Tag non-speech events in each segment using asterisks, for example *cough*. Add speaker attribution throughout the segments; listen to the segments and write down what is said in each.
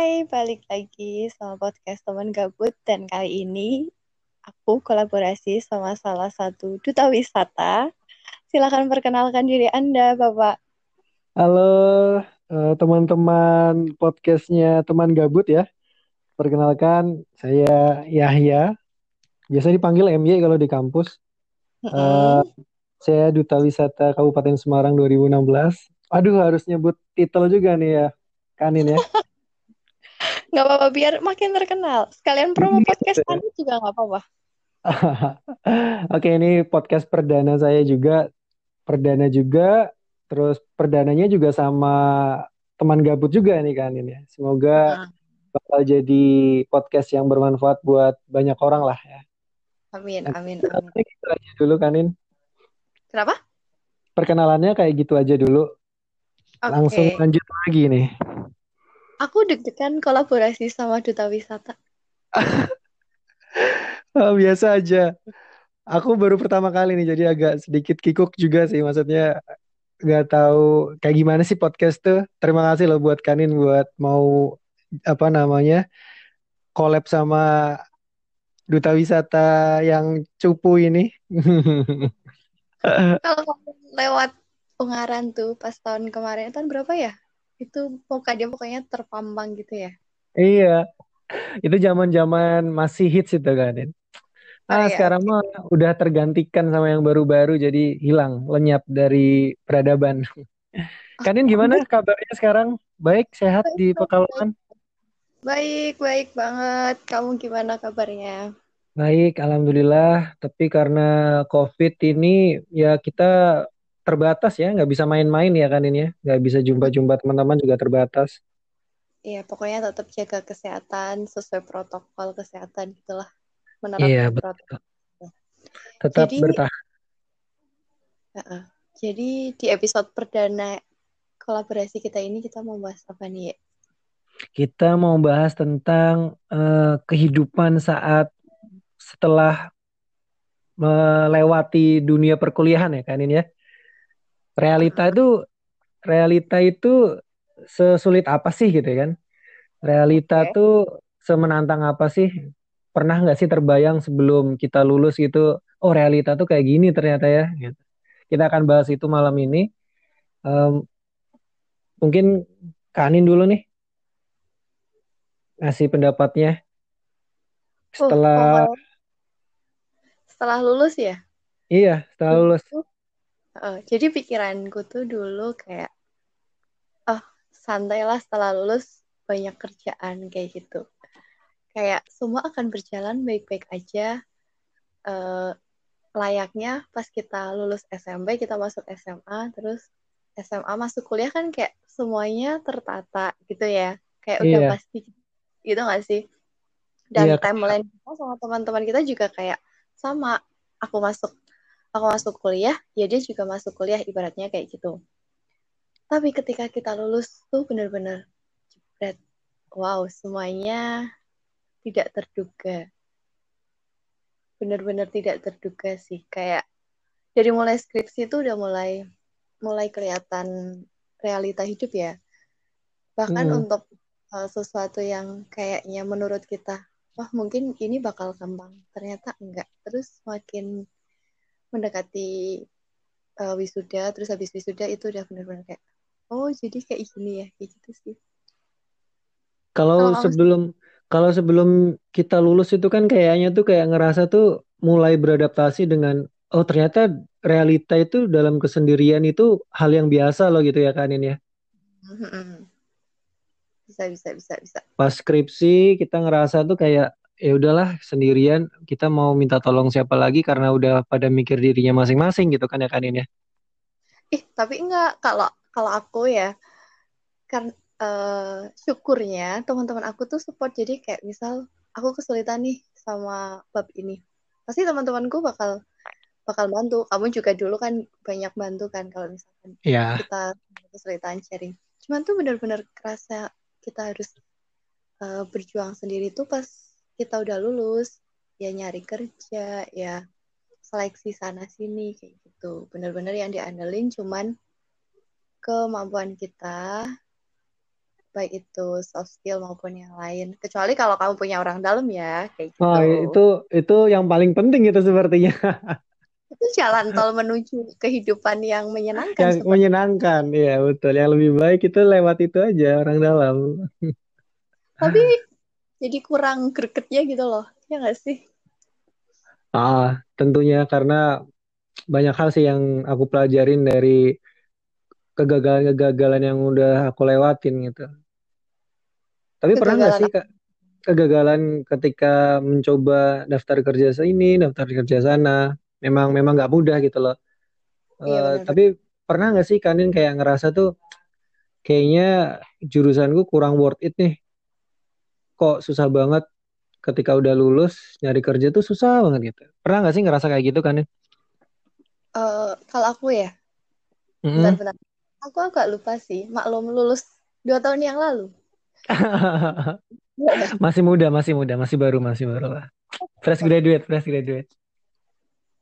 Speaker 1: Hai, balik lagi sama podcast teman gabut dan kali ini aku kolaborasi sama salah satu duta wisata. Silakan perkenalkan diri Anda, Bapak.
Speaker 2: Halo eh, teman-teman podcastnya teman gabut ya. Perkenalkan saya Yahya. Biasa dipanggil MY kalau di kampus. Eh, saya duta wisata Kabupaten Semarang 2016. Aduh harus nyebut titel juga nih ya, Kanin ya. *laughs*
Speaker 1: Nggak apa-apa, biar makin terkenal. Sekalian promo podcast Anda juga nggak apa-apa. *laughs*
Speaker 2: Oke, ini podcast perdana saya juga. Perdana juga. Terus perdananya juga sama teman gabut juga nih Kanin ya. Semoga bakal jadi podcast yang bermanfaat buat banyak orang lah ya.
Speaker 1: Amin, amin, amin.
Speaker 2: Gitu aja dulu Kanin.
Speaker 1: Kenapa?
Speaker 2: Perkenalannya kayak gitu aja dulu. Langsung
Speaker 1: Oke.
Speaker 2: lanjut lagi nih.
Speaker 1: Aku deg-degan kolaborasi sama duta wisata.
Speaker 2: Ah, *laughs* biasa aja. Aku baru pertama kali nih, jadi agak sedikit kikuk juga sih. Maksudnya nggak tahu kayak gimana sih podcast tuh. Terima kasih loh buat Kanin buat mau apa namanya collab sama duta wisata yang cupu ini. *laughs*
Speaker 1: Kalau lewat Ungaran tuh pas tahun kemarin, tahun berapa ya? Itu muka dia pokoknya terpampang gitu ya.
Speaker 2: Iya, itu zaman-zaman masih hits itu Kanin.
Speaker 1: Oh
Speaker 2: Ah,
Speaker 1: iya,
Speaker 2: sekarang mah udah tergantikan sama yang baru-baru, jadi hilang, lenyap dari peradaban. Kanin gimana kabarnya sekarang? Baik, sehat di Pekalongan?
Speaker 1: Baik, baik banget. Kamu gimana kabarnya?
Speaker 2: Baik, alhamdulillah. Tapi karena COVID ini ya kita terbatas ya, nggak bisa main-main ya kan ini ya, nggak bisa jumpa-jumpa teman-teman juga terbatas.
Speaker 1: Iya, pokoknya tetap jaga kesehatan sesuai protokol kesehatan gitulah.
Speaker 2: Iya,
Speaker 1: Menerapkan
Speaker 2: betul.
Speaker 1: protokol.
Speaker 2: Tetap
Speaker 1: Jadi,
Speaker 2: bertahan.
Speaker 1: uh-uh. jadi di episode perdana kolaborasi kita ini kita mau bahas apa nih? ya?
Speaker 2: Kita mau bahas tentang eh, kehidupan saat setelah melewati dunia perkuliahan ya kan ini ya. Realita itu realita itu sesulit apa sih gitu ya kan? Realita
Speaker 1: Oke.
Speaker 2: tuh semenantang apa sih? Pernah nggak sih terbayang sebelum kita lulus gitu? Oh realita tuh kayak gini ternyata ya. Gitu. Kita akan bahas itu malam ini. Em, mungkin Kanin dulu nih ngasih pendapatnya
Speaker 1: Oh,
Speaker 2: setelah
Speaker 1: pokoknya setelah lulus ya.
Speaker 2: iya setelah lulus.
Speaker 1: Dulu, uh, jadi pikiranku tuh dulu kayak, oh santailah setelah lulus banyak kerjaan kayak gitu. Kayak semua akan berjalan baik-baik aja. eh, layaknya pas kita lulus SMP, kita masuk SMA, terus SMA masuk kuliah kan kayak semuanya tertata gitu ya. Kayak udah
Speaker 2: Iya,
Speaker 1: pasti gitu gak sih? Dan
Speaker 2: iya
Speaker 1: timeline kita sama teman-teman kita juga kayak sama. Aku masuk aku masuk kuliah, ya dia juga masuk kuliah ibaratnya kayak gitu. Tapi ketika kita lulus tuh bener-bener jebret. Wow, semuanya tidak terduga. Bener-bener tidak terduga sih. Kayak dari mulai skripsi itu udah mulai mulai kelihatan realita hidup ya. Bahkan
Speaker 2: Mm,
Speaker 1: untuk uh, sesuatu yang kayaknya menurut kita, wah mungkin ini bakal gampang. Ternyata enggak. Terus makin mendekati uh, wisuda, terus habis wisuda itu udah bener-bener kayak, oh jadi kayak gini ya, kayak gitu sih. Kalau
Speaker 2: sebelum kalau sebelum kita lulus itu kan kayaknya tuh kayak ngerasa tuh mulai beradaptasi dengan oh ternyata realita itu dalam kesendirian itu hal yang biasa loh gitu ya Kanin ya.
Speaker 1: bisa bisa bisa bisa.
Speaker 2: Pas skripsi kita ngerasa tuh kayak ya udahlah sendirian. Kita mau minta tolong siapa lagi karena udah pada mikir dirinya masing-masing gitu kan ya Kanin ya.
Speaker 1: Ih tapi enggak. Kalau kalau aku ya kan eh, syukurnya teman-teman aku tuh support. Jadi kayak misal aku kesulitan nih sama bab ini pasti teman-temanku bakal bakal bantu. Kamu juga dulu kan banyak bantu kan kalau misalkan
Speaker 2: Iya.
Speaker 1: kita kesulitan sharing. Cuman tuh benar-benar kerasa kita harus eh, berjuang sendiri tuh pas kita udah lulus ya nyari kerja ya seleksi sana sini kayak gitu benar-benar yang diandelin cuman kemampuan kita baik itu soft skill maupun yang lain. Kecuali kalau kamu punya orang dalam ya, kayak gitu.
Speaker 2: Oh, itu itu yang paling penting itu sepertinya. *laughs*
Speaker 1: itu jalan tol menuju kehidupan yang menyenangkan.
Speaker 2: Yang
Speaker 1: seperti.
Speaker 2: menyenangkan, ya betul. Yang lebih baik itu lewat itu aja orang dalam.
Speaker 1: Tapi jadi kurang gregetnya gitu loh, ya nggak sih?
Speaker 2: Ah, tentunya karena banyak hal sih yang aku pelajarin dari kegagalan-kegagalan yang udah aku lewatin gitu. Tapi pernah nggak sih Kak, kegagalan ketika mencoba daftar kerja sini, daftar kerja sana? Memang memang nggak mudah gitu loh.
Speaker 1: Iya benar.
Speaker 2: tapi pernah nggak sih Kanin kayak ngerasa tuh kayaknya jurusanku kurang worth it nih. Kok susah banget ketika udah lulus nyari kerja tuh susah banget gitu. Pernah nggak sih ngerasa kayak gitu Kanin?
Speaker 1: Eh, kalau aku ya,
Speaker 2: Mm-mm.
Speaker 1: benar-benar. Aku agak lupa sih, maklum lulus dua tahun yang lalu. *laughs*
Speaker 2: Masih muda, masih muda, masih baru, masih baru lah. Fresh graduate, fresh graduate.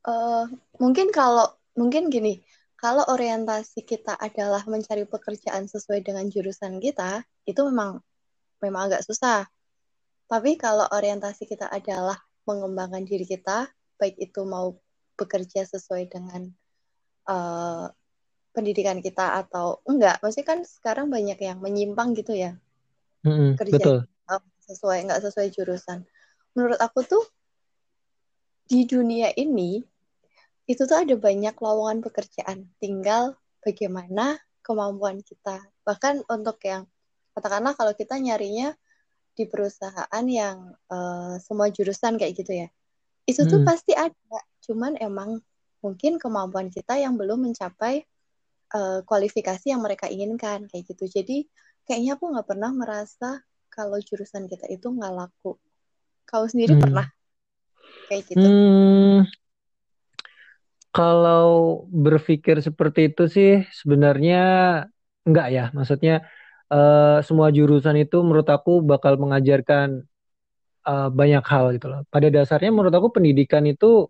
Speaker 1: Eh, mungkin kalau mungkin gini, kalau orientasi kita adalah mencari pekerjaan sesuai dengan jurusan kita, itu memang memang agak susah. Tapi kalau orientasi kita adalah mengembangkan diri kita, baik itu mau bekerja sesuai dengan eh, pendidikan kita atau enggak, maksudnya kan sekarang banyak yang menyimpang gitu ya,
Speaker 2: Mm-mm,
Speaker 1: kerja
Speaker 2: betul.
Speaker 1: sesuai enggak sesuai jurusan. Menurut aku tuh di dunia ini itu tuh ada banyak lowongan pekerjaan. Tinggal bagaimana kemampuan kita. Bahkan untuk yang katakanlah kalau kita nyarinya di perusahaan yang uh, semua jurusan kayak gitu ya. Itu tuh
Speaker 2: Hmm.
Speaker 1: pasti ada. Cuman emang mungkin kemampuan kita yang belum mencapai uh, kualifikasi yang mereka inginkan kayak gitu. Jadi kayaknya aku nggak pernah merasa kalau jurusan kita itu nggak laku. Kau sendiri
Speaker 2: Hmm.
Speaker 1: pernah kayak gitu?
Speaker 2: Hmm, kalau berpikir seperti itu sih sebenarnya enggak ya. Maksudnya eh, semua jurusan itu menurut aku bakal mengajarkan eh, banyak hal gitu loh. Pada dasarnya menurut aku pendidikan itu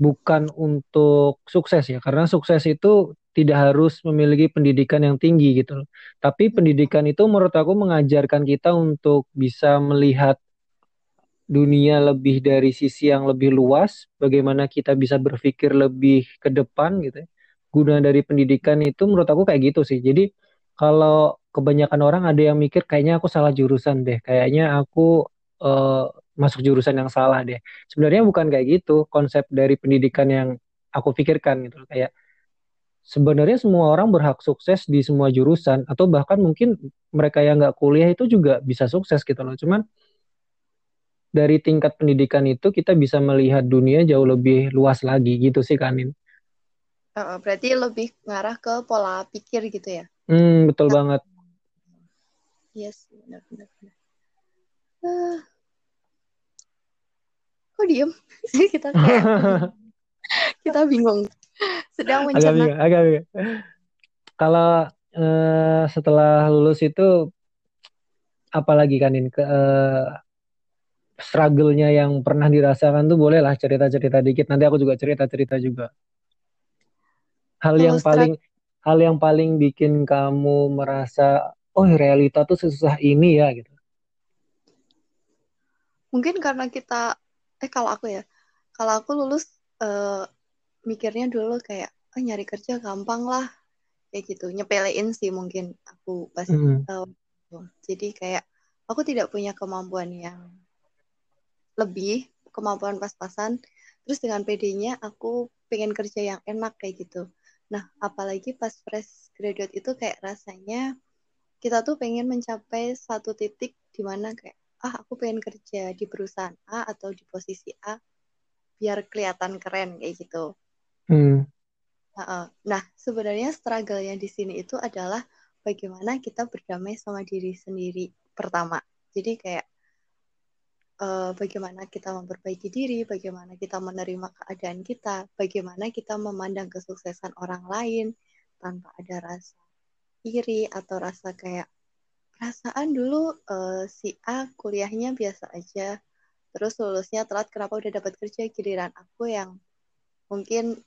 Speaker 2: bukan untuk sukses ya, karena sukses itu tidak harus memiliki pendidikan yang tinggi gitu loh. Tapi pendidikan itu menurut aku mengajarkan kita untuk bisa melihat dunia lebih dari sisi yang lebih luas, bagaimana kita bisa berpikir lebih ke depan gitu ya. Guna dari pendidikan itu menurut aku kayak gitu sih. Jadi kalau kebanyakan orang ada yang mikir kayaknya aku salah jurusan deh, kayaknya aku eh, masuk jurusan yang salah deh. Sebenarnya bukan kayak gitu konsep dari pendidikan yang aku pikirkan gitu. Kayak sebenarnya semua orang berhak sukses di semua jurusan atau bahkan mungkin mereka yang nggak kuliah itu juga bisa sukses gitu loh. Cuman dari tingkat pendidikan itu kita bisa melihat dunia jauh lebih luas lagi gitu sih Kanin.
Speaker 1: Uh, berarti lebih ngarah ke pola pikir gitu ya?
Speaker 2: Hmm, betul banget.
Speaker 1: Yes, benar-benar. Uh, kok diem? *laughs* kita kayak *laughs* kita bingung. Sedang
Speaker 2: Agak
Speaker 1: mencerna.
Speaker 2: bingung, agak bingung. Kalau eh, setelah lulus itu apalagi Kanin ke eh, struggle-nya yang pernah dirasakan tuh bolehlah cerita-cerita dikit. Nanti aku juga cerita-cerita juga. Hal
Speaker 1: Kalau
Speaker 2: yang paling hal yang paling bikin kamu merasa oh realita tuh sesusah ini ya gitu.
Speaker 1: mungkin karena kita eh kalau aku ya, kalau aku lulus eh, mikirnya dulu kayak oh, nyari kerja gampang lah kayak gitu, nyepelein sih mungkin aku pas
Speaker 2: Hmm.
Speaker 1: eh, jadi kayak aku tidak punya kemampuan yang lebih kemampuan pas-pasan terus dengan PD-nya aku pengen kerja yang enak kayak gitu nah apalagi pas fresh graduate itu kayak rasanya kita tuh pengen mencapai satu titik di mana kayak ah aku pengen kerja di perusahaan A atau di posisi A biar kelihatan keren kayak gitu.
Speaker 2: Hmm.
Speaker 1: Nah, nah sebenarnya struggle-nya di sini itu adalah bagaimana kita berdamai sama diri sendiri pertama. Jadi kayak uh, bagaimana kita memperbaiki diri, bagaimana kita menerima keadaan kita, bagaimana kita memandang kesuksesan orang lain tanpa ada rasa iri atau rasa kayak perasaan dulu uh, si A kuliahnya biasa aja, terus lulusnya telat kenapa udah dapat kerja? Giliran aku yang mungkin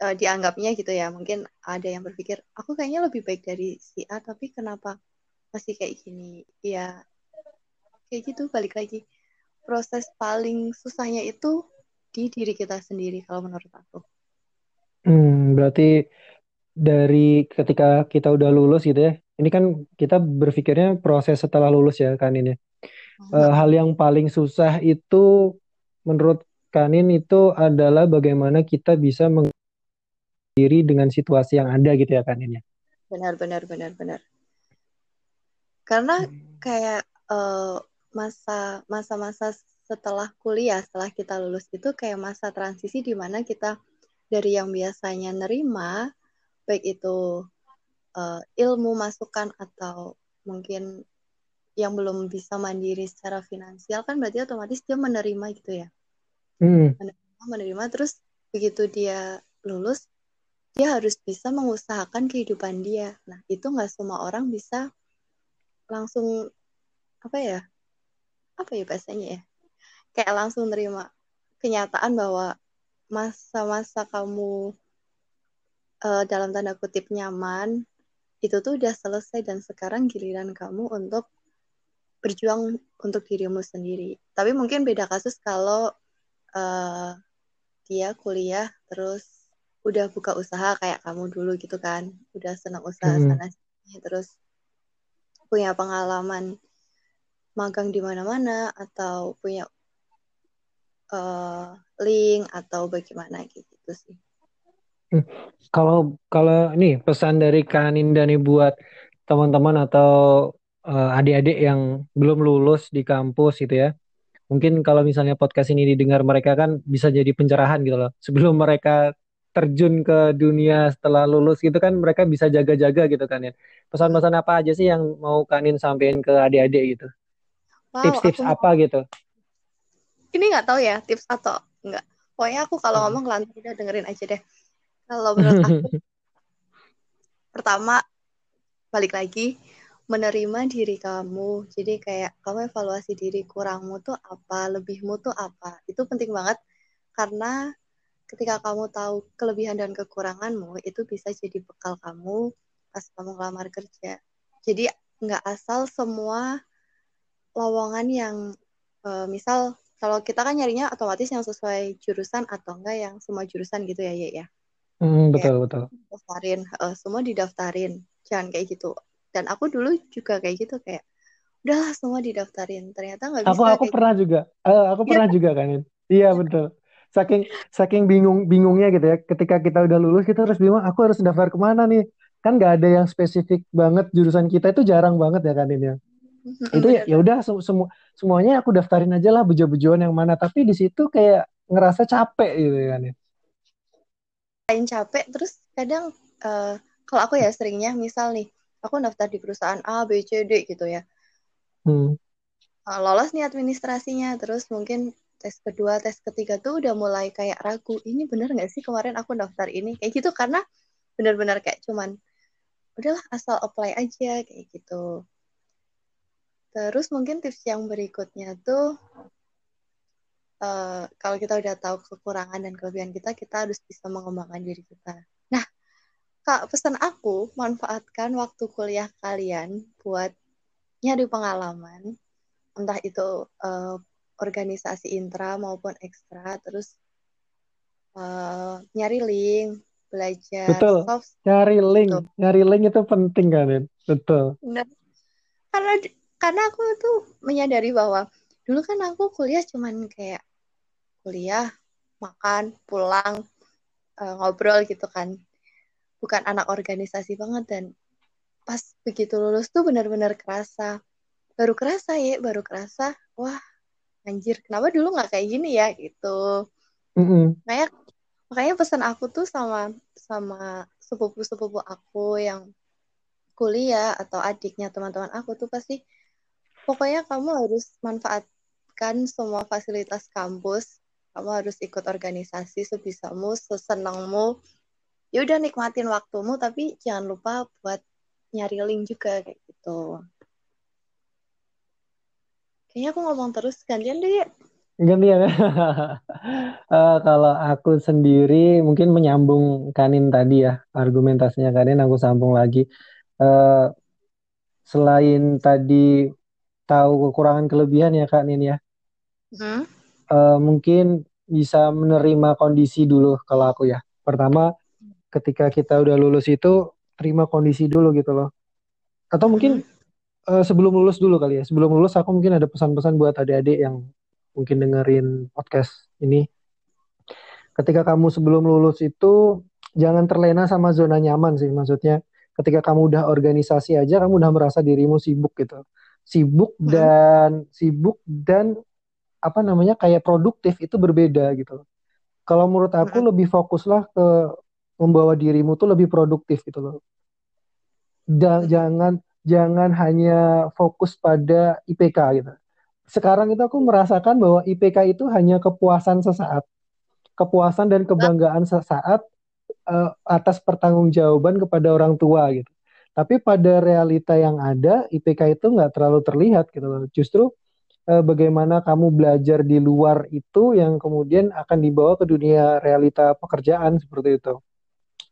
Speaker 1: uh, dianggapnya gitu ya, mungkin ada yang berpikir aku kayaknya lebih baik dari si A tapi kenapa masih kayak gini? Ya kayak gitu balik lagi. Proses paling susahnya itu di diri kita sendiri kalau menurut aku.
Speaker 2: Hmm, berarti dari ketika kita udah lulus gitu ya. Ini kan kita berpikirnya proses setelah lulus ya Kanin ya. Eh, hal yang paling susah itu menurut Kanin itu adalah bagaimana kita bisa mengendiri dengan situasi yang ada gitu ya Kanin ya.
Speaker 1: benar benar benar benar karena kayak uh, masa masa-masa setelah kuliah setelah kita lulus itu kayak masa transisi di mana kita dari yang biasanya nerima baik itu uh, ilmu masukan atau mungkin yang belum bisa mandiri secara finansial kan berarti otomatis dia menerima gitu ya?
Speaker 2: Hmm.
Speaker 1: menerima menerima terus begitu dia lulus dia harus bisa mengusahakan kehidupan dia. Nah itu nggak semua orang bisa langsung apa ya apa ya bahasanya ya? Kayak langsung nerima kenyataan bahwa masa-masa kamu uh, dalam tanda kutip nyaman itu tuh udah selesai dan sekarang giliran kamu untuk berjuang untuk dirimu sendiri. Tapi mungkin beda kasus kalau uh, dia kuliah terus udah buka usaha kayak kamu dulu gitu kan, udah senang usaha
Speaker 2: Hmm.
Speaker 1: sana sini terus punya pengalaman magang di mana-mana atau punya uh, link atau bagaimana gitu sih.
Speaker 2: Kalau kalau nih pesan dari Kaninda nih buat teman-teman atau eh, adik-adik yang belum lulus di kampus gitu ya. Mungkin kalau misalnya podcast ini didengar mereka kan bisa jadi pencerahan gitu loh. Sebelum mereka terjun ke dunia setelah lulus gitu kan mereka bisa jaga-jaga gitu kan ya. Pesan-pesan apa aja sih yang mau Kanin sampein ke adik-adik gitu?
Speaker 1: Wow,
Speaker 2: Tips-tips
Speaker 1: aku mau
Speaker 2: apa gitu?
Speaker 1: ini nggak tahu ya tips atau enggak. Pokoknya aku kalau ngomong lantai udah dengerin aja deh. Kalau menurut aku *laughs* pertama balik lagi menerima diri kamu. Jadi kayak kamu evaluasi diri kurangmu tuh apa, lebihmu tuh apa. Itu penting banget karena ketika kamu tahu kelebihan dan kekuranganmu itu bisa jadi bekal kamu pas kamu ngelamar kerja. Jadi nggak asal semua lowongan yang uh, misal kalau kita kan nyarinya otomatis yang sesuai jurusan atau enggak yang semua jurusan gitu ya ya ya.
Speaker 2: Hmm, betul betul.
Speaker 1: Daftarin, uh, semua didaftarin. Jangan kayak gitu. Dan aku dulu juga kayak gitu kayak udahlah semua didaftarin. Ternyata nggak bisa.
Speaker 2: Aku aku pernah gitu. juga. Uh, aku pernah juga kan. Iya betul. Saking saking bingung bingungnya gitu ya. Ketika kita udah lulus kita harus bingung. Aku harus daftar ke mana nih? Kan nggak ada yang spesifik banget jurusan kita itu jarang banget ya kan ini ya itu ya ya udah semua semuanya aku daftarin aja lah bejo-bejoan yang mana tapi di situ kayak ngerasa capek gitu kan ya
Speaker 1: lain capek? Terus kadang uh, kalau aku ya seringnya misal nih aku daftar di perusahaan A B C D gitu ya.
Speaker 2: Hmm.
Speaker 1: uh, lolos nih administrasinya terus mungkin tes kedua tes ketiga tuh udah mulai kayak ragu ini bener nggak sih kemarin aku daftar ini? Kayak gitu karena benar-benar kayak cuman udahlah asal apply aja kayak gitu. Terus mungkin tips yang berikutnya tuh uh, kalau kita udah tahu kekurangan dan kelebihan kita, kita harus bisa mengembangkan diri kita. Nah, kak pesan aku manfaatkan waktu kuliah kalian buat nyari pengalaman, entah itu uh, organisasi intra maupun ekstra, terus uh, nyari link, belajar
Speaker 2: Betul.
Speaker 1: soft.
Speaker 2: Nyari link, gitu. nyari link itu penting kan, betul.
Speaker 1: Nah, karena karena aku tuh menyadari bahwa dulu kan aku kuliah cuman kayak kuliah makan pulang uh, ngobrol gitu kan. Bukan anak organisasi banget dan pas begitu lulus tuh benar-benar kerasa. Baru kerasa ya baru kerasa wah anjir kenapa dulu nggak kayak gini ya gitu.
Speaker 2: Mm -hmm.
Speaker 1: makanya makanya pesan aku tuh sama sama sepupu sepupu aku yang kuliah atau adiknya teman-teman aku tuh pasti pokoknya kamu harus manfaatkan semua fasilitas kampus. Kamu harus ikut organisasi sebisamu sesenangmu. Ya udah nikmatin waktumu tapi jangan lupa buat nyari link juga kayak gitu. Kayaknya aku ngomong terus gantian deh
Speaker 2: gantian. Uh, *laughs* kalau aku sendiri mungkin menyambung Kanin tadi ya argumentasinya Kanin aku sambung lagi. Uh, selain tadi tahu kekurangan kelebihan ya Kak Nin ya,
Speaker 1: Hmm?
Speaker 2: eh, mungkin bisa menerima kondisi dulu kalau aku ya. Pertama, ketika kita udah lulus itu terima kondisi dulu gitu loh. Atau mungkin
Speaker 1: Hmm?
Speaker 2: eh, sebelum lulus dulu kali ya. Sebelum lulus aku mungkin ada pesan-pesan buat adik-adik yang mungkin dengerin podcast ini. Ketika kamu sebelum lulus itu jangan terlena sama zona nyaman sih. Maksudnya ketika kamu udah organisasi aja kamu udah merasa dirimu sibuk gitu. Sibuk
Speaker 1: Hmm?
Speaker 2: dan sibuk dan apa namanya kayak produktif itu berbeda gitu. Kalau menurut aku
Speaker 1: Hmm?
Speaker 2: lebih fokuslah ke membawa dirimu tuh lebih produktif gitu loh. Da-
Speaker 1: Hmm.
Speaker 2: jangan jangan hanya fokus pada IPK gitu. Sekarang itu aku merasakan bahwa IPK itu hanya kepuasan sesaat, kepuasan dan kebanggaan sesaat eh, atas pertanggungjawaban kepada orang tua gitu. Tapi pada realita yang ada, IPK itu nggak terlalu terlihat gitu loh. Justru eh, bagaimana kamu belajar di luar itu yang kemudian akan dibawa ke dunia realita pekerjaan seperti itu.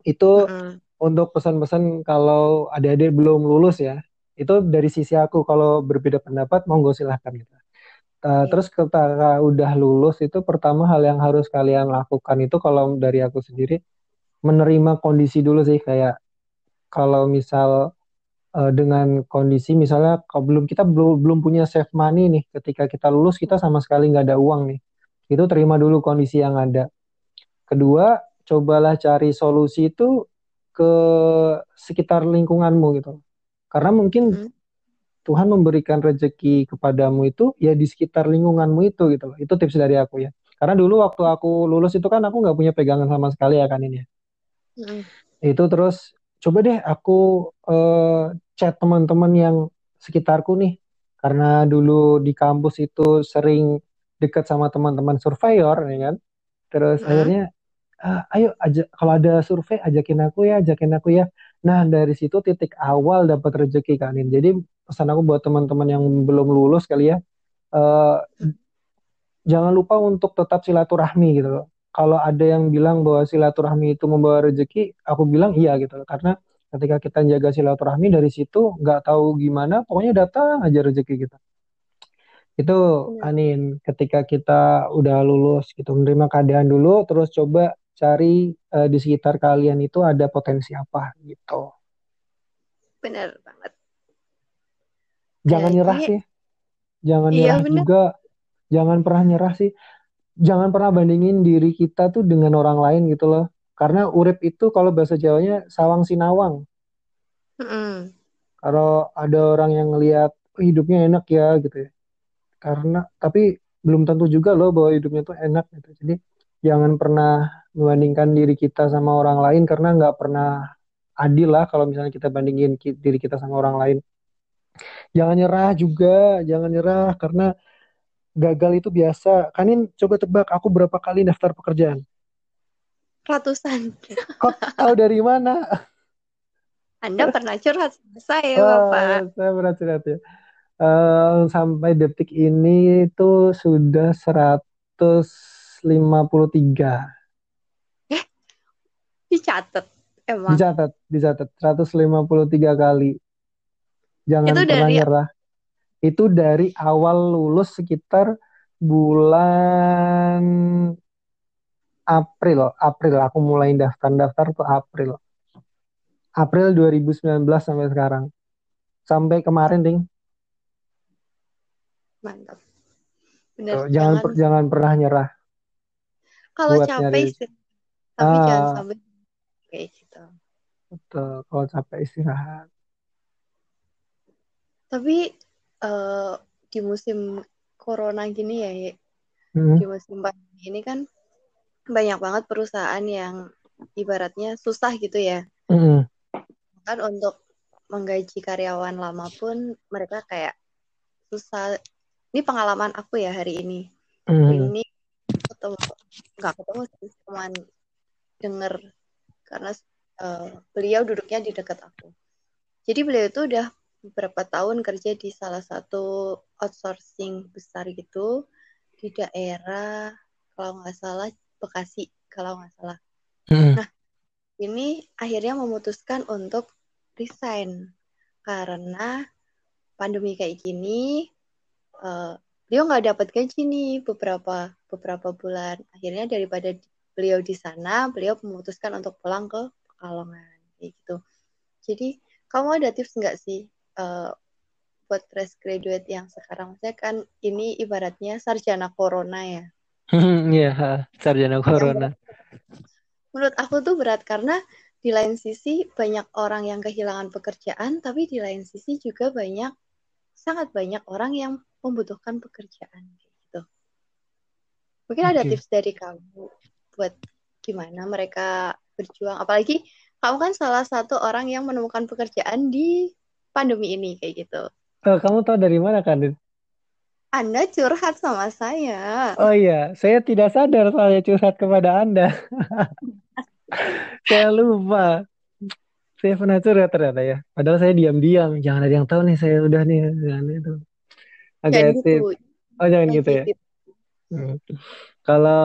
Speaker 2: Itu
Speaker 1: Hmm.
Speaker 2: untuk pesan-pesan kalau adik-adik belum lulus ya. Itu dari sisi aku kalau berbeda pendapat monggo silahkan gitu. Uh, terus ketika udah lulus itu pertama hal yang harus kalian lakukan itu kalau dari aku sendiri menerima kondisi dulu sih kayak kalau misal uh, dengan kondisi misalnya kalau belum kita belum belum punya save money nih ketika kita lulus kita sama sekali nggak ada uang nih itu terima dulu kondisi yang ada kedua cobalah cari solusi itu ke sekitar lingkunganmu gitu karena mungkin
Speaker 1: Hmm.
Speaker 2: Tuhan memberikan rezeki kepadamu itu ya di sekitar lingkunganmu itu gitu loh. Itu tips dari aku ya. Karena dulu waktu aku lulus itu kan aku nggak punya pegangan sama sekali ya kan ini. ya.
Speaker 1: Hmm.
Speaker 2: Itu terus coba deh aku eh, chat teman-teman yang sekitarku nih. Karena dulu di kampus itu sering dekat sama teman-teman surveyor ya kan. Terus
Speaker 1: Hmm.
Speaker 2: akhirnya "Ah, ayo aja kalau ada survei ajakin aku ya, ajakin aku ya. Nah, dari situ titik awal dapat rezeki kan ini. Jadi pesan aku buat teman-teman yang belum lulus kali ya, eh, jangan lupa untuk tetap silaturahmi gitu loh. Kalau ada yang bilang bahwa silaturahmi itu membawa rezeki, aku bilang iya gitu loh. Karena ketika kita jaga silaturahmi dari situ nggak tahu gimana, pokoknya datang aja rezeki kita. Itu
Speaker 1: Benar.
Speaker 2: Anin, ketika kita udah lulus gitu, menerima keadaan dulu, terus coba cari eh, di sekitar kalian itu ada potensi apa gitu.
Speaker 1: Benar banget.
Speaker 2: Jangan
Speaker 1: Kayaknya-
Speaker 2: nyerah sih. Jangan
Speaker 1: Iya,
Speaker 2: nyerah
Speaker 1: bener.
Speaker 2: juga. Jangan pernah nyerah sih. Jangan pernah bandingin diri kita tuh dengan orang lain gitu loh. Karena urip itu kalau bahasa Jawanya sawang sinawang.
Speaker 1: Hmm.
Speaker 2: Kalau ada orang yang ngelihat "Oh, hidupnya enak ya gitu ya. Karena tapi belum tentu juga loh bahwa hidupnya tuh enak gitu. Jadi jangan pernah membandingkan diri kita sama orang lain karena nggak pernah adil lah kalau misalnya kita bandingin ki- diri kita sama orang lain. Jangan nyerah juga, jangan nyerah karena gagal itu biasa. Kanin coba tebak aku berapa kali daftar pekerjaan?
Speaker 1: Ratusan.
Speaker 2: Kok tahu dari mana?
Speaker 1: Anda pernah curhat sama saya,
Speaker 2: Wah,
Speaker 1: Bapak.
Speaker 2: saya berat curhat ya. Eh, sampai detik ini itu sudah 153.
Speaker 1: Dicatat. Emang.
Speaker 2: Dicatat, dicatat 153 kali. Jangan
Speaker 1: Itu
Speaker 2: pernah
Speaker 1: dari-
Speaker 2: nyerah. Itu dari awal lulus sekitar bulan April, April aku mulai daftar-daftar tuh April. April 2019 sampai sekarang. Sampai kemarin, Ding.
Speaker 1: Mantap. Benar.
Speaker 2: Jangan
Speaker 1: Jangan,
Speaker 2: per- jangan pernah nyerah.
Speaker 1: kalau capek
Speaker 2: nyari-
Speaker 1: istirahat. Tapi
Speaker 2: Ah.
Speaker 1: jangan sampai kayak gitu.
Speaker 2: Betul, kalau capek istirahat.
Speaker 1: Tapi eh, di musim corona gini ya,
Speaker 2: Hmm,
Speaker 1: di musim pandemi ini kan banyak banget perusahaan yang ibaratnya susah gitu ya.
Speaker 2: hmm,
Speaker 1: Kan untuk menggaji karyawan lama pun mereka kayak susah. Ini pengalaman aku ya hari ini.
Speaker 2: hmm,
Speaker 1: Ini ketemu nggak ketemu sih, cuman denger karena eh, beliau duduknya di dekat aku. Jadi beliau itu udah beberapa tahun kerja di salah satu outsourcing besar gitu di daerah kalau nggak salah Bekasi kalau nggak salah.
Speaker 2: hmm.
Speaker 1: Ini akhirnya memutuskan untuk resign karena pandemi kayak gini uh, beliau nggak dapat gaji nih beberapa beberapa bulan akhirnya daripada beliau di sana beliau memutuskan untuk pulang ke Pekalongan kayak gitu jadi kamu ada tips nggak sih uh, buat fresh graduate yang sekarang saya kan ini ibaratnya sarjana corona ya *laughs*
Speaker 2: Iya, sarjana corona.
Speaker 1: Menurut aku tuh berat karena di lain sisi banyak orang yang kehilangan pekerjaan, tapi di lain sisi juga banyak sangat banyak orang yang membutuhkan pekerjaan gitu. Mungkin okay. ada tips dari kamu buat gimana mereka berjuang, apalagi kamu kan salah satu orang yang menemukan pekerjaan di pandemi ini kayak gitu.
Speaker 2: Oh, kamu tahu dari mana kan?
Speaker 1: Anda curhat sama saya.
Speaker 2: Oh iya, saya tidak sadar saya curhat kepada Anda. *laughs* saya lupa. Saya pernah curhat ternyata ya. Padahal saya diam-diam, jangan ada yang tahu nih saya udah nih jangan itu. Agak jangan gitu. Oh jangan gitu ya. Hmm. Kalau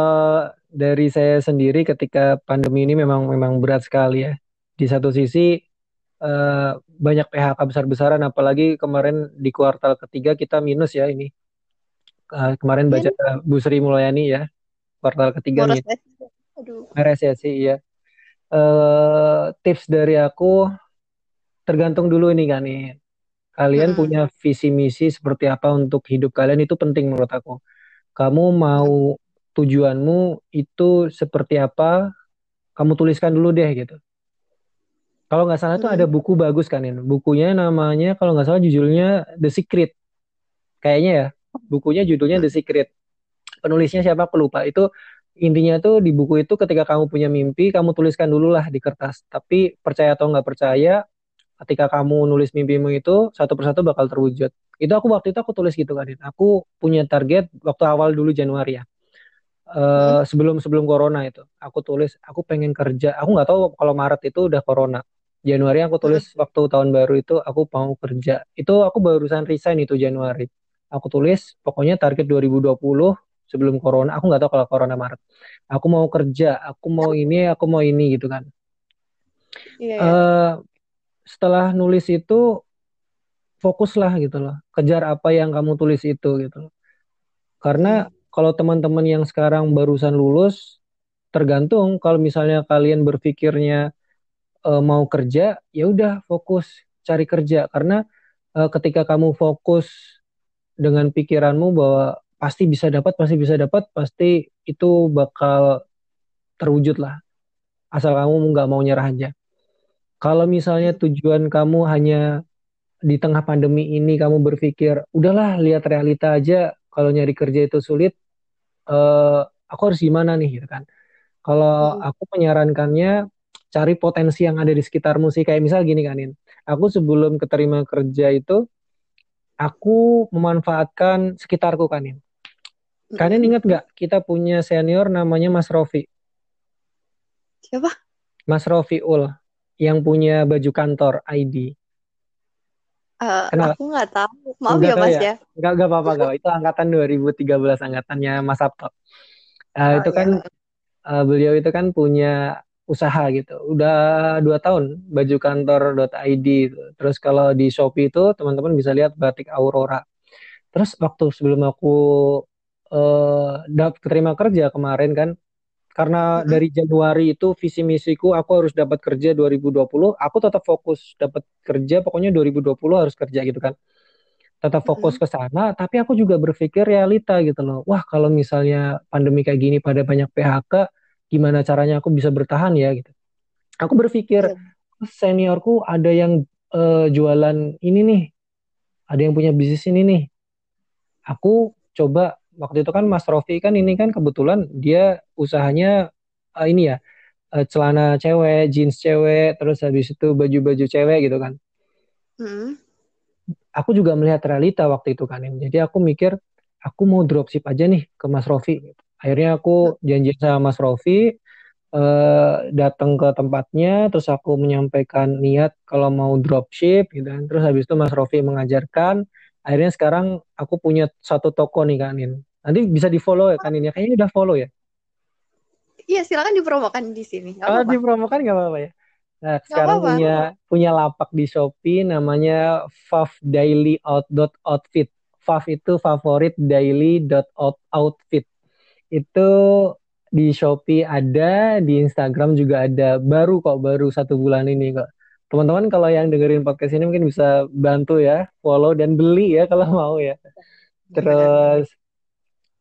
Speaker 2: dari saya sendiri ketika pandemi ini memang memang berat sekali ya. Di satu sisi uh, banyak PHK besar-besaran, apalagi kemarin di kuartal ketiga kita minus ya ini uh, kemarin baca uh, Bu Sri Mulyani ya kuartal ketiga nih. resesi ya uh, tips dari aku tergantung dulu ini kan nih. Kalian hmm. punya visi misi seperti apa untuk hidup kalian itu penting menurut aku. Kamu mau tujuanmu itu seperti apa kamu tuliskan dulu deh gitu. Kalau nggak salah hmm. tuh ada buku bagus kan ini bukunya namanya kalau nggak salah judulnya The Secret. Kayaknya ya bukunya judulnya The Secret. Penulisnya siapa? Aku lupa. Itu intinya tuh di buku itu ketika kamu punya mimpi kamu tuliskan dulu lah di kertas. Tapi percaya atau nggak percaya ketika kamu nulis mimpimu itu satu persatu bakal terwujud. Itu aku waktu itu aku tulis gitu kan aku punya target waktu awal dulu Januari ya. Uh, sebelum sebelum corona itu. Aku tulis aku pengen kerja. Aku nggak tahu kalau Maret itu udah corona. Januari aku tulis hmm. waktu tahun baru itu aku mau kerja. Itu aku barusan resign itu Januari aku tulis pokoknya target 2020 sebelum corona. Aku nggak tahu kalau corona Maret. Aku mau kerja aku mau ini aku mau ini gitu kan. Iya, iya. Uh, setelah nulis itu fokuslah gitu loh. Kejar apa yang kamu tulis itu gitu loh. Karena hmm. kalau teman-teman yang sekarang barusan lulus tergantung kalau misalnya kalian berpikirnya uh, mau kerja ya udah fokus cari kerja. Karena uh, ketika kamu fokus dengan pikiranmu bahwa pasti bisa dapat, pasti bisa dapat, pasti itu bakal terwujud lah. Asal kamu nggak mau nyerah aja. Kalau misalnya tujuan kamu hanya di tengah pandemi ini kamu berpikir, udahlah lihat realita aja. Kalau nyari kerja itu sulit, uh, aku harus gimana nih, gitu kan? Kalau hmm. aku menyarankannya cari potensi yang ada di sekitarmu sih. Kayak misal gini kanin, aku sebelum keterima kerja itu aku memanfaatkan sekitarku kan ini. Kalian ingat nggak kita punya senior namanya Mas Rofi?
Speaker 1: Siapa?
Speaker 2: Mas Rofi Ul yang punya baju kantor ID.
Speaker 1: Uh, eh, aku nggak tahu. Maaf ya Mas ya. ya.
Speaker 2: Nggak nggak apa-apa nggak. Itu angkatan 2013 angkatannya Mas Sabto. Uh, oh, itu kan uh, beliau itu kan punya usaha gitu. Udah dua tahun baju kantor.id. Terus kalau di Shopee itu teman-teman bisa lihat batik Aurora. Terus waktu sebelum aku uh, dapat terima kerja kemarin kan, karena dari Januari itu visi misiku aku harus dapat kerja 2020, aku tetap fokus dapat kerja pokoknya 2020 harus kerja gitu kan. Tetap fokus ke sana, tapi aku juga berpikir realita gitu loh. Wah, kalau misalnya pandemi kayak gini pada banyak PHK, gimana caranya aku bisa bertahan ya gitu aku berpikir yeah. seniorku ada yang uh, jualan ini nih ada yang punya bisnis ini nih aku coba waktu itu kan Mas Rofi kan ini kan kebetulan dia usahanya uh, ini ya uh, celana cewek jeans cewek terus habis itu baju-baju cewek gitu kan mm. aku juga melihat realita waktu itu kan jadi aku mikir aku mau dropship aja nih ke Mas Rofi gitu akhirnya aku janji sama Mas Rofi uh, datang ke tempatnya terus aku menyampaikan niat kalau mau dropship gitu kan. Terus habis itu Mas Rofi mengajarkan. Akhirnya sekarang aku punya satu toko nih kanin nanti bisa di follow ya kanin ya? Kayaknya udah follow ya?
Speaker 1: Iya silakan dipromokan di sini.
Speaker 2: Gak oh, dipromokan nggak apa-apa ya? Nah,
Speaker 1: Gak
Speaker 2: sekarang
Speaker 1: apa-apa.
Speaker 2: punya punya lapak di Shopee namanya Fav Daily Out Outfit. Fav itu favorit daily dot out- outfit. Itu di Shopee ada, di Instagram juga ada. Baru kok, baru satu bulan ini kok. Teman-teman kalau yang dengerin podcast ini mungkin bisa bantu ya, follow dan beli ya kalau *laughs* mau ya. Terus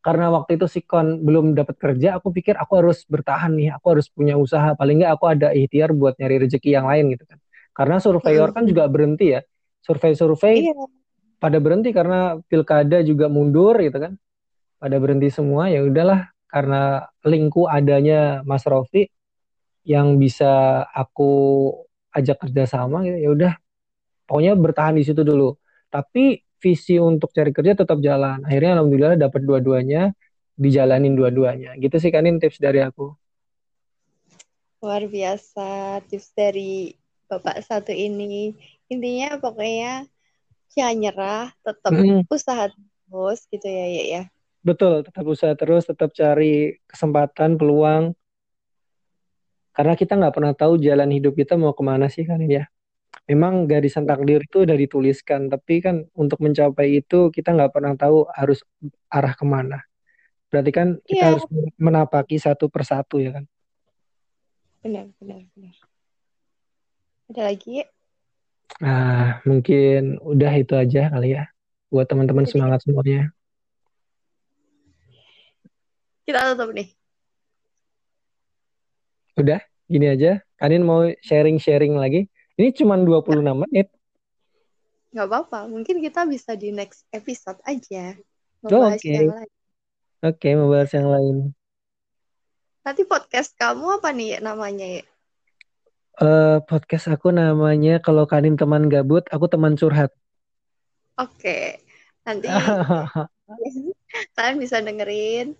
Speaker 2: karena waktu itu sikon belum dapat kerja, aku pikir aku harus bertahan nih, aku harus punya usaha. Paling nggak aku ada ikhtiar buat nyari rezeki yang lain gitu kan. Karena surveyor kan juga berhenti ya. Survei-survei
Speaker 1: Iya.
Speaker 2: pada berhenti karena pilkada juga mundur gitu kan. Pada berhenti semua ya udahlah karena lingku adanya Mas Rofi yang bisa aku ajak kerjasama gitu ya udah pokoknya bertahan di situ dulu. Tapi visi untuk cari kerja tetap jalan. Akhirnya alhamdulillah dapat dua-duanya, dijalanin dua-duanya. Gitu sih kanin tips dari aku.
Speaker 1: Luar biasa tips dari Bapak satu ini. Intinya pokoknya jangan nyerah, tetap
Speaker 2: Mm,
Speaker 1: usaha terus gitu ya, ya, ya.
Speaker 2: Betul, tetap usaha terus, tetap cari kesempatan, peluang. Karena kita nggak pernah tahu jalan hidup kita mau ke mana sih kan ya. Memang garisan takdir itu udah dituliskan, tapi kan untuk mencapai itu kita nggak pernah tahu harus arah ke mana. Berarti kan kita
Speaker 1: Iya,
Speaker 2: harus menapaki satu persatu ya kan.
Speaker 1: benar, benar, benar. Ada lagi?
Speaker 2: Nah, mungkin udah itu aja kali ya. Buat teman-teman semangat semuanya.
Speaker 1: Kita tutup nih.
Speaker 2: Udah, gini aja. Kanin mau sharing-sharing lagi. Ini cuma 26 menit.
Speaker 1: Nggak apa-apa, mungkin kita bisa di next episode aja.
Speaker 2: Oh,
Speaker 1: Membahas
Speaker 2: Oke,
Speaker 1: yang lain.
Speaker 2: Oke, mau bahas yang lain.
Speaker 1: Nanti podcast kamu apa nih namanya ya?
Speaker 2: Eh, podcast aku namanya kalau Kanin teman gabut, aku teman curhat.
Speaker 1: Oke, nanti *laughs* kalian bisa dengerin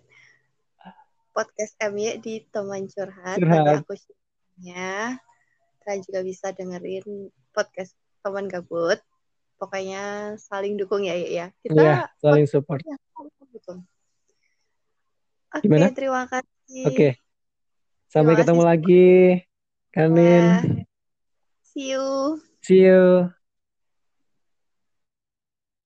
Speaker 1: podcast MY di teman curhat.
Speaker 2: Curhat.
Speaker 1: aku share-nya. Kalian juga bisa dengerin podcast teman gabut. Pokoknya saling dukung ya, ya. ya. Kita
Speaker 2: Ya, saling support.
Speaker 1: dukung. Oke,
Speaker 2: Gimana?
Speaker 1: terima kasih.
Speaker 2: Oke, sampai
Speaker 1: Terima
Speaker 2: ketemu
Speaker 1: kasih
Speaker 2: lagi. Kanin.
Speaker 1: See you.
Speaker 2: see you.